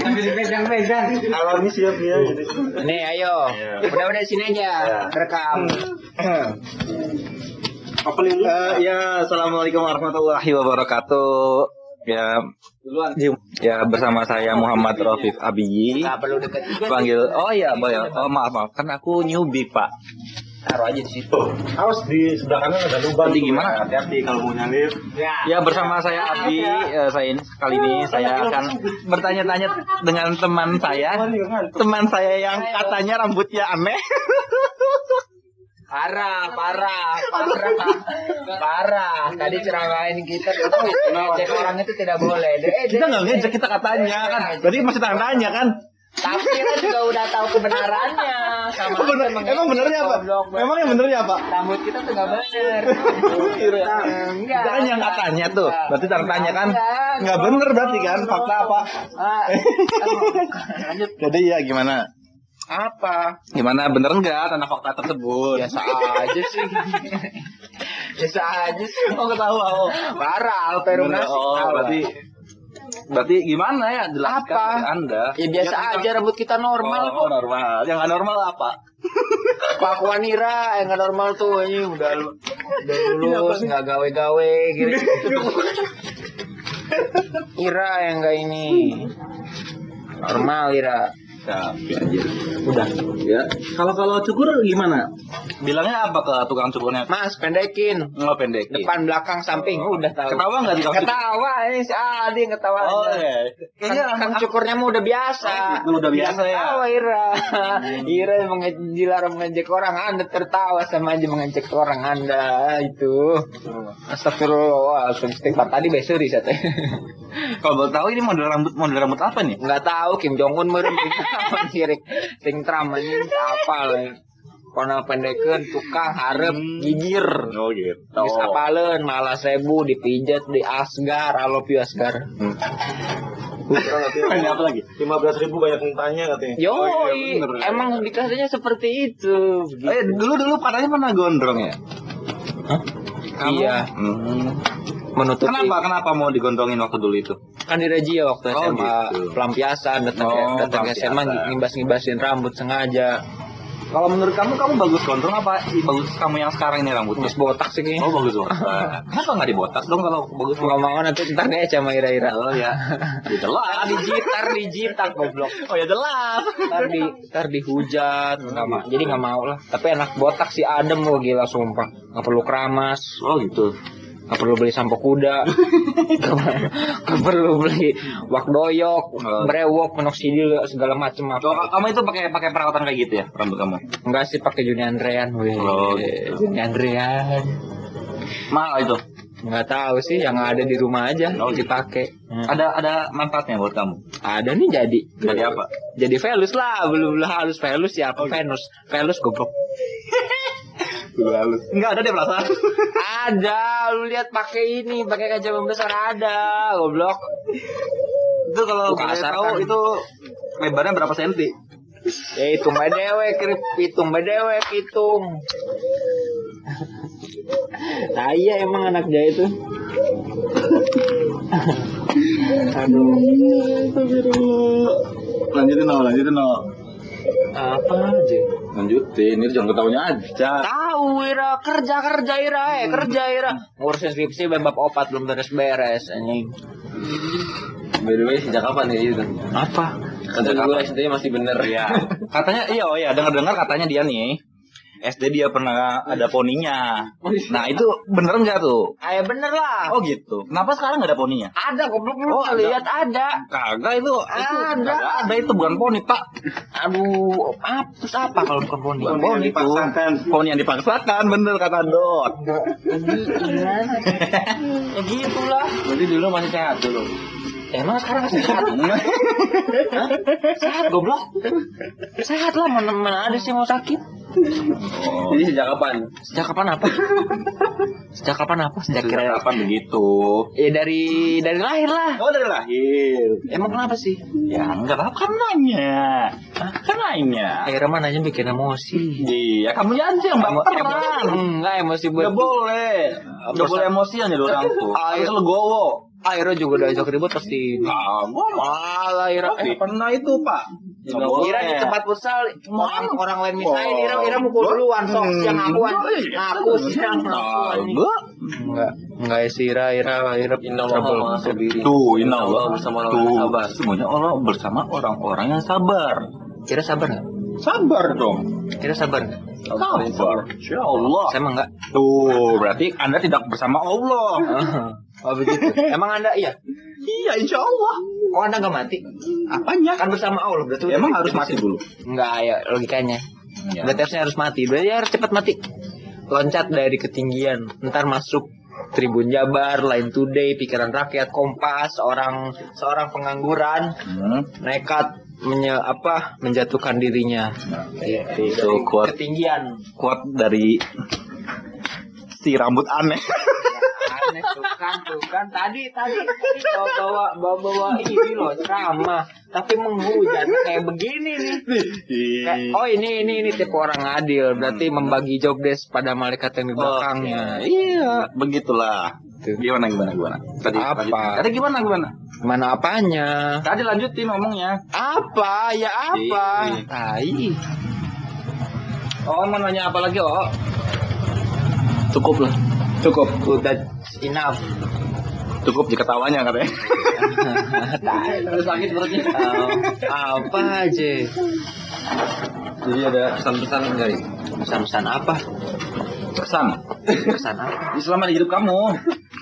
Sambil dipegang-pegang. Kalau ini siap ya. Jadi. Nih, ayo. Udah-udah sini aja. Rekam. Apa? Eh, ya, assalamualaikum warahmatullahi wabarakatuh. Ya, ya bersama saya Muhammad Rafiq Abiyi. Panggil, oh ya, boy. Oh maaf maaf, kan aku newbie pak. Taruh aja di situ. Awas di sebelah kanan ada lubang. Jadi tuh. gimana? Hati-hati kalau mau nyalip. Ya. Ya bersama saya Abi, eh, saya ini kali ini saya akan bertanya-tanya dengan teman saya, teman saya yang katanya rambutnya aneh. Parah, parah, parah, parah. Tadi ceramain kita ngejek orang itu tidak boleh. Eh, Kita nggak ngejek kita katanya kan, berarti masih tanya-tanya kan. Tapi kan juga udah tahu kebenarannya. Sama Bener, mengejek emang benernya apa? Emang yang benernya apa? Rambut kita tuh gak bener. Enggak. Kita kan yang katanya tuh, berarti tanya kan Enggak, nggak bener berarti kan, fakta apa? Ah, lanjut. Jadi ya gimana? Apa? Gimana bener nggak tanah fakta tersebut? Biasa aja sih. Biasa aja sih. Oh ketawa oh. Parah, Peru Bener, nasi. oh, berarti berarti gimana ya jelaskan Apa? ke Anda? Ya biasa aja rambut kita normal Oh, kok. normal. Yang nggak normal apa? Kelakuan Ira yang gak normal tuh ini udah udah lulus nggak gawe-gawe gitu. Ira yang gak ini. Normal Ira. Tapi aja. Udah. Ya. Kalau kalau cukur gimana? Bilangnya apa ke tukang cukurnya? Mas pendekin. Nggak pendek. Depan belakang samping udah tahu. Ketawa nggak di kampus? Ketawa ini si Adi yang ketawa. Oh iya. Kan, Kayaknya kan cukurnya mah udah biasa. Oh, gitu, udah biasa ya. Tawa Ira. Ira menge- dilarang mengejek orang, Anda tertawa sama aja mengejek orang Anda itu. Astagfirullah, istighfar tadi besok di sana. Kalau boleh tahu ini model rambut model rambut apa nih? Enggak tahu Kim Jong Un meureun apa sirik Trump anjing apa lah. Kono pendekeun tukang hareup gigir. Oh gitu. Geus apaleun malah sebu dipijat di Asgar, I love you Asgar. Ini apa lagi? Lima belas ribu banyak yang tanya katanya. Yo, Oh, iya, bener. emang dikasihnya seperti itu. Eh dulu dulu katanya pernah gondrong ya? Kamu? Iya. Hmm. Menutupi. Kenapa kenapa mau digondrongin waktu dulu itu? Kan di Regia waktu Oh, SMA gitu. pelampiasan datang Oh, datang SMA ngibas-ngibasin rambut sengaja. Kalau menurut kamu kamu bagus gondrong apa bagus kamu yang sekarang ini rambutnya? Terus botak sih kayaknya. Oh bagus botak. Kenapa nggak dibotak dong kalau bagus Nggak mau nanti ntar deh sama Ira-Ira. Oh ya, Ya, jelas. Digitar, digitar goblok. Oh ya jelas. Ntar di ntar dihujat, nggak mau. Jadi nggak mau lah. Tapi anak botak si Adem mau gila sumpah. Nggak perlu keramas, Oh gitu. Nggak perlu beli sampo kuda, nggak perlu beli wak doyok, Oh. brewok, minoxidil segala macem apa. kamu itu pakai pakai perawatan kayak gitu ya rambut kamu? Enggak sih pakai Juni Andrean, weh. Oh, gitu. Juni Andrean. Mahal itu. Nggak tahu sih, yang ada di rumah aja Oh, gitu. dipakai. Hmm. Ada ada manfaatnya buat kamu. Ada nih jadi. Jadi apa? Jadi Velus lah, belum halus Velus ya Oh, apa Venus? Velus goblok. Enggak ada deh perasaan. Ada, lu lihat pakai ini, pakai kaca pembesar ada, goblok. itu kalau Itu boleh kasar tahu kan? itu lebarnya berapa senti? Ya hitung bae dewek, hitung bae dewek, hitung. Nah iya emang anak dia itu. Aduh, Lanjutin no, lanjutin no. apa aja? Lanjutin, ini jangan ketahunya aja. Tahu Ira, kerja kerja Ira, eh kerja Ira. Ngurusin skripsi bab opat belum beres-beres anjing. By the way, sejak kapan ya itu? Apa? Sejak kapan? SD masih bener ya. katanya iya oh ya, dengar-dengar katanya dia nih SD dia pernah ada poninya. Nah itu bener nggak tuh? Ah ya bener lah. Oh gitu. Kenapa sekarang nggak ada poninya? Ada goblok lu Oh, lihat ada. Kagak itu, itu Ada. ada itu bukan poni pak. Aduh, apa apa kalau bukan poni? Bukan Poni itu. Poni yang dipaksakan, bener kata Dot. ya gitulah. Berarti dulu masih sehat dulu. Emang sekarang sehat? Hah? Sehat goblok. Sehat lah mana, mana ada sih mau sakit. Oh. Jadi sejak kapan? Sejak kapan apa? Sejak kapan apa? Sejak Sejak kira kapan begitu? Ya dari dari lahir lah. Oh dari lahir. Emang kenapa sih? Ya enggak tahu kan nanya. Kan nanya. Akhirnya mana aja bikin emosi. Iya, kamu aja yang baperan. emosi- enggak emosi buat Gak boleh. Gak boleh emosian jadi orang tuh. Ah, Harus iya. legowo. Airo juga diajak ribut pasti. Gua Malah Ira. Eh, pernah itu pak Nggak boleh. Ira di tempat futsal orang orang lain misalnya. Ira Ira mukul duluan sok Hmm. siang ngaku Ah, anjing. gua enggak enggak si Ira Ira Ira Inna Allah sabiri. tuh inna Allah bersama orang sabar. semuanya Allah bersama orang-orang yang sabar Ira sabar enggak? Sabar dong Ira sabar sabar Insya Allah Saya emang enggak. tuh berarti anda tidak bersama Allah Oh begitu. Emang Anda iya? iya Insya Allah Kok Anda enggak mati? apanya Kan bersama Allah berarti udah emang harus mati dulu Enggak ya logikanya. Ya. Berarti harusnya harus mati. Berarti harus cepat mati. Loncat dari ketinggian. Ntar masuk Tribun Jabar, Line Today, Pikiran Rakyat, Kompas, seorang seorang pengangguran Hmm. nekat menye, apa menjatuhkan dirinya. Itu Dari quote. ketinggian. kuat dari si rambut aneh Aneh tuh kan, tuh kan. Tadi tadi bawa bawa bawa, bawa ini loh ceramah, tapi menghujat kayak begini nih. Kayak, oh ini ini ini tipe orang adil, berarti membagi job desk pada malaikat yang di belakangnya. iya begitulah gimana gimana gimana tadi Apa? lanjutin. tadi gimana gimana Mana apanya? tadi lanjutin ngomongnya Apa? Ya apa? Tai. oh mau nanya apa lagi oh cukup lah cukup Udah enough. cukup jika tawanya katanya Tai. udah sakit perutnya Oh, apa aja? Jadi ada pesan-pesan enggak nih? Pesan-pesan apa? kesan Pesan apa? selama di hidup kamu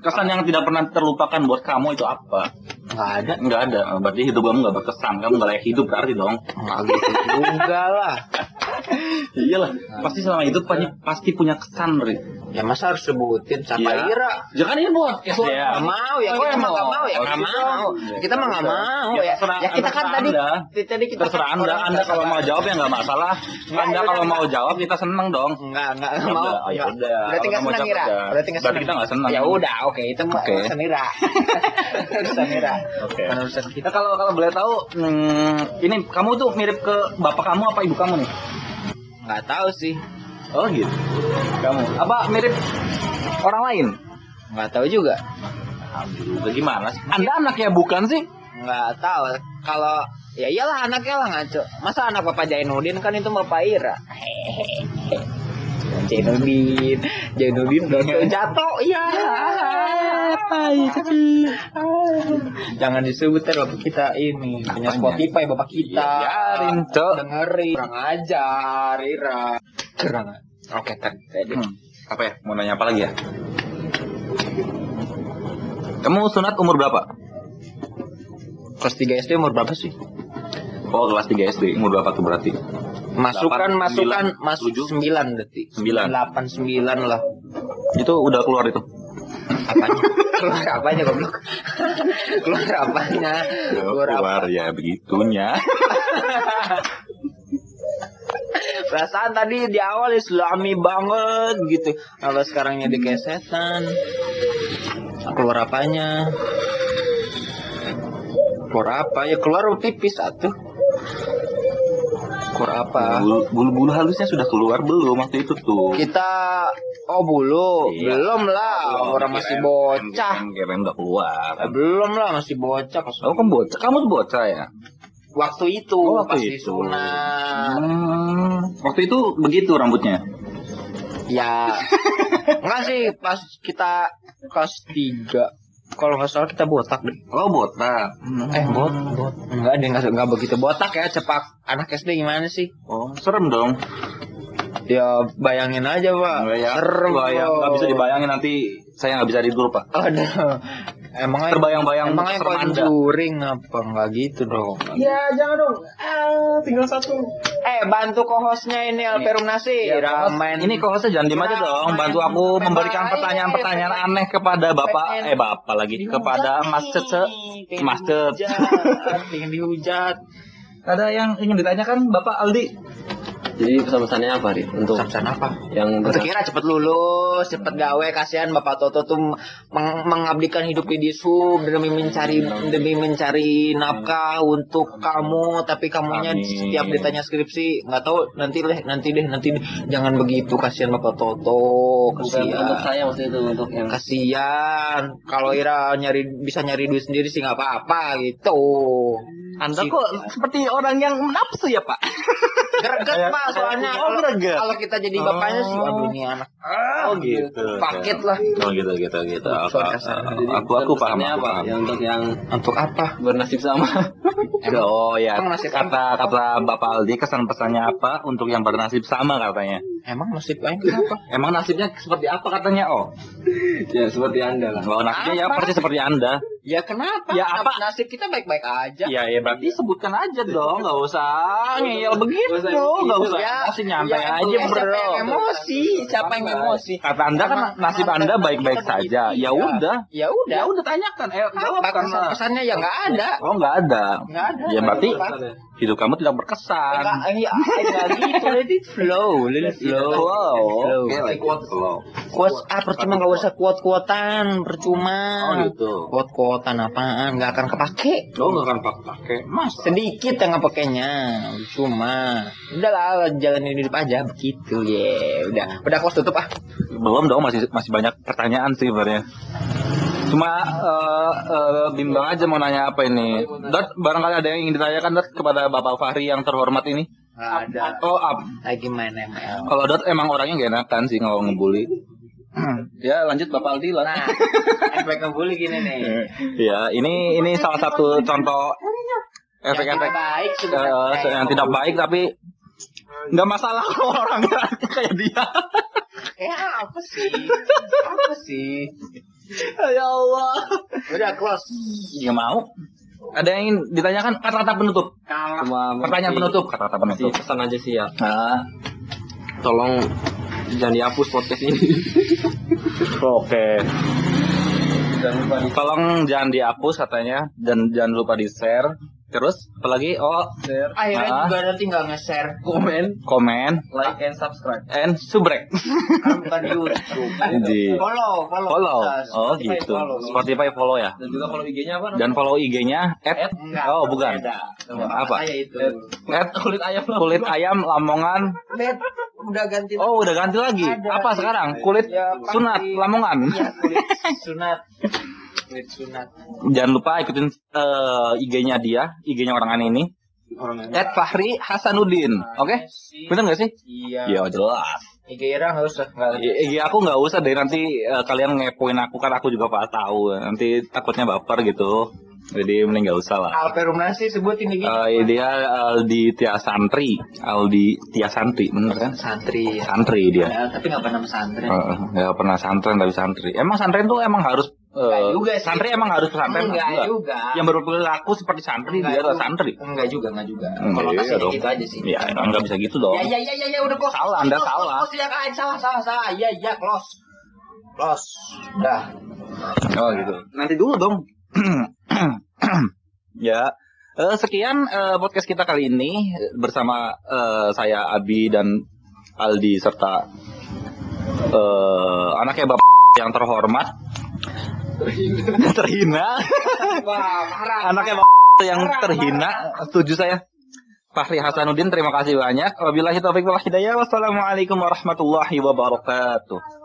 kesan yang tidak pernah terlupakan buat kamu itu apa Nggak ada. nggak ada berarti hidup kamu nggak berkesan kamu nggak layak hidup berarti dong Nggak gitu juga lah. Iyalah pasti selama hidup pasti pasti punya kesan Ri. Ya masa harus sebutin siapa Iya. Ira? jangan ini buat ya Nggak mau ya, kita mah nggak mau ya, nggak mau. Kita mah nggak mau Ya, ya. Ya kita kan tadi, tadi kita terserah kan anda anda kalau mau jawab ya nggak masalah Nggak, anda ya kalau mau jawab kita seneng dong Enggak, enggak Ya mau. ya Nggak. udah. Berarti nggak jawab Ira. udah. Berarti nggak senang. kita nggak senang. Ya udah, oke, itu mah Oke. urusan Ira. urusan Ira. Oke. Bukan urusan kita. kita kalau kalau boleh tahu hmm, ini kamu tuh mirip ke bapak kamu apa ibu kamu nih Nggak tahu sih. oh gitu kamu apa mirip orang lain Nggak tahu juga. Alhamdulillah gimana sih anda anaknya bukan sih Nggak tahu. Kalau ya iyalah anaknya lah ngaco. Masa anak Bapak Jainuddin kan itu Bapak Ira. Jainuddin, Jainuddin udah jatuh, ya. Kecil. Jangan disebut ter bapak kita ini punya? Spotify bapak kita. Ya, biarin, Cok. Dengerin. Kurang ajar, Ira. Kurang. Oke, ter. Tadi. Hmm, apa ya mau nanya apa lagi ya kamu sunat umur berapa Kelas 3 SD umur berapa sih? oh kelas 3 SD umur berapa tuh berarti Masukan, Delapan, masukan, sembilan, masuk tujuh? 9 berarti. Sembilan. 8, 9 lah. itu udah keluar itu Apanya? keluar apanya goblok? keluar apanya? Keluar apa? ya begitunya Perasaan tadi di awal islami banget gitu. Kalau sekarang jadi kayak setan. Keluar apanya? Keluar apa? Ya keluar tipis satu. Keluar apa? Bulu- bulu-bulu halusnya sudah keluar belum waktu itu tuh Kita oh bulu, Iya. belum lah. Belum, Orang masih bocah. kirain udah keluar Belum lah, masih bocah. Pas oh kan bocah kamu tuh bocah ya waktu itu Oh, waktu pas itu. disunat. Hmm, waktu itu begitu rambutnya Ya, enggak sih pas kita kelas 3 kalau nggak salah kita botak deh. oh botak Eh bot, bot. Enggak deh, nggak nggak begitu botak ya. Cepak anak SD gimana sih? oh serem dong Ya bayangin aja pak. Ya Serem. bayang bro. nggak bisa dibayangin nanti saya nggak bisa tidur pak Aduh. Emangnya Terbayang-bayang Emangnya serem Anda. conjuring apa enggak gitu dong? Ya jangan dong. Ah, tinggal satu. Eh bantu co-hostnya ini Alperum Nasi. Ya, Ramen. Ini kok hostnya jangan diem aja dong. Bantu aku memberikan pertanyaan-pertanyaan aneh kepada bapak, eh bapak lagi kepada Mas Cece, Mas Cece. Pengen dihujat. Ada yang ingin ditanyakan Bapak Aldi? Jadi pesan-pesannya apa, Ri? Untuk Pesan apa? yang Untuk kira cepet lulus, cepet gawe, kasihan Bapak Toto tuh meng- mengabdikan hidup di sub demi mencari demi mencari nafkah untuk kamu, tapi kamunya Amin. setiap ditanya skripsi nggak tahu nanti deh, nanti deh, nanti deh. jangan begitu kasihan Bapak Toto, bukan untuk kasihan. saya maksudnya itu untuk yang Kasihan, kalau Ira nyari bisa nyari duit sendiri sih nggak apa-apa gitu. Anda kok seperti orang yang nafsu ya Pak? Greget pak soalnya Oh, kalau- greget. kalau kita jadi bapaknya sih aduh ini anak Oh gitu. paket lah Oh gitu gitu gitu. Aku aku, aku paham aku apa? paham. Yang untuk yang untuk apa bernasib sama. Oh ya, Emang nasib kata kata Bapak Aldi kesan pesannya apa untuk yang bernasib sama katanya. emang nasib lain kenapa Emang nasibnya seperti apa katanya? Oh, ya seperti Anda lah. oh nasibnya ya Apa? persis seperti Anda. Ya kenapa Ya, apa? nasib kita baik-baik aja Ya ya berarti sebutkan aja dong, nggak usah ngeyel begitu, nggak usah. ya, Masih nyantai ya, aja ya, bro. siapa yang emosi siapa yang emosi Kata Anda kan nasib Anda baik-baik saja. Ya ya. udah. ya udah Ya udah tanyakan, eh jawab karena kesan-kesannya ya nggak ada Oh nggak ada. nggak ada Ya berarti? Hidup kamu tidak berkesan. Enggak, enggak gitu, let it flow, let it flow. Wow. Flow. Oke, like flow. Quotes ah percuma nggak usah kuat kuotan percuma Oh gitu. kuat kuotan apaan nggak akan kepake Oh nggak akan pakai. Mas. sedikit yang ngepakainya cuma udahlah jalanin hidup aja begitu ya udah udah kos tutup ah Belum dong, masih masih banyak pertanyaan sih sebenarnya. Cuma eh, eh, bimbang aja mau nanya apa ini. Dot, barangkali ada yang ingin ditanyakan Dot kepada Bapak Fahri yang terhormat ini. nggak ada Oh, ap- lagi main ML kalau Dot emang orangnya gak enakan sih kalau ngebully. ya lanjut Bapak Aldi lah. nah efek ngebully gini nih Ya, ini ini salah satu contoh yang efek-efek tidak baik eh, sebenarnya yang tidak baik tapi nggak masalah kalau orangnya kayak dia. kayak apa sih apa sih ya Allah. udah close Nggak mau. Ada yang ingin ditanyakan kata-kata penutup. Cuma Pertanyaan penutup kata-kata penutup. pesan aja sih ya. Nah, Tolong jangan dihapus podcast ini. oke. Jangan lupa di Tolong jangan dihapus katanya dan jangan lupa di share. Terus apalagi oh share, akhirnya Ah. juga nanti nggak nge-share komen, komen like, and subscribe. and subrek kan bukan YouTube follow follow follow. bisa. Oh Spotify gitu. follow. Spotify follow ya. Dan juga follow IG-nya apa? Dan follow IG-nya at Enggak, Oh, bukan. beda. Apa? Saya itu. at kulit ayam kulit ayam Lamongan. Bed udah ganti. Oh, udah ganti lagi. Ada. Apa sekarang? Kulit Ya, sunat Lamongan. Iya, kulit sunat. Sunat. Jangan lupa ikutin eh, IG-nya dia, IG-nya orang aneh ini. Orang At Fahri Hasanuddin. Oke? Bener gak sih? Iya. Ya jelas. IG Ira nggak usah. Nggak. I- IG aku nggak usah deh nanti eh, kalian ngepoin aku kan aku juga pak tahu nanti takutnya baper gitu jadi mending nggak usah lah Alperum nasi sebutin ini. Eh, dia Aldi Tia Santri Aldi Tia Santri bener kan Santri. santri dia Ya, tapi nggak pernah. Eh, nggak pernah santren tapi santri emang santren tuh emang harus eh, Nggak juga sih. santri emang harus pesantren Enggak Enggak. juga. yang berperilaku seperti santri Enggak dia adalah santri Enggak juga, enggak juga. Enggak, Konotasinya iya dong. gitu aja sih. ya emang nggak bisa gitu dong Ya, ya, ya, ya, ya, udah close. Salah, Anda Close, salah. Close, ya, kan? salah, salah, salah. Iya, iya, close. Close. Udah. Oh gitu. Nanti dulu dong. ya. Eh, sekian eh, podcast kita kali ini eh, bersama eh, saya Abi dan Aldi serta eh, anaknya bapak yang terhormat terhina. Wah, parah. anaknya bapak yang terhina. setuju saya. Fahri Hasanuddin terima kasih banyak. Wabillahi taufiq wal hidayah. Wassalamualaikum warahmatullahi wabarakatuh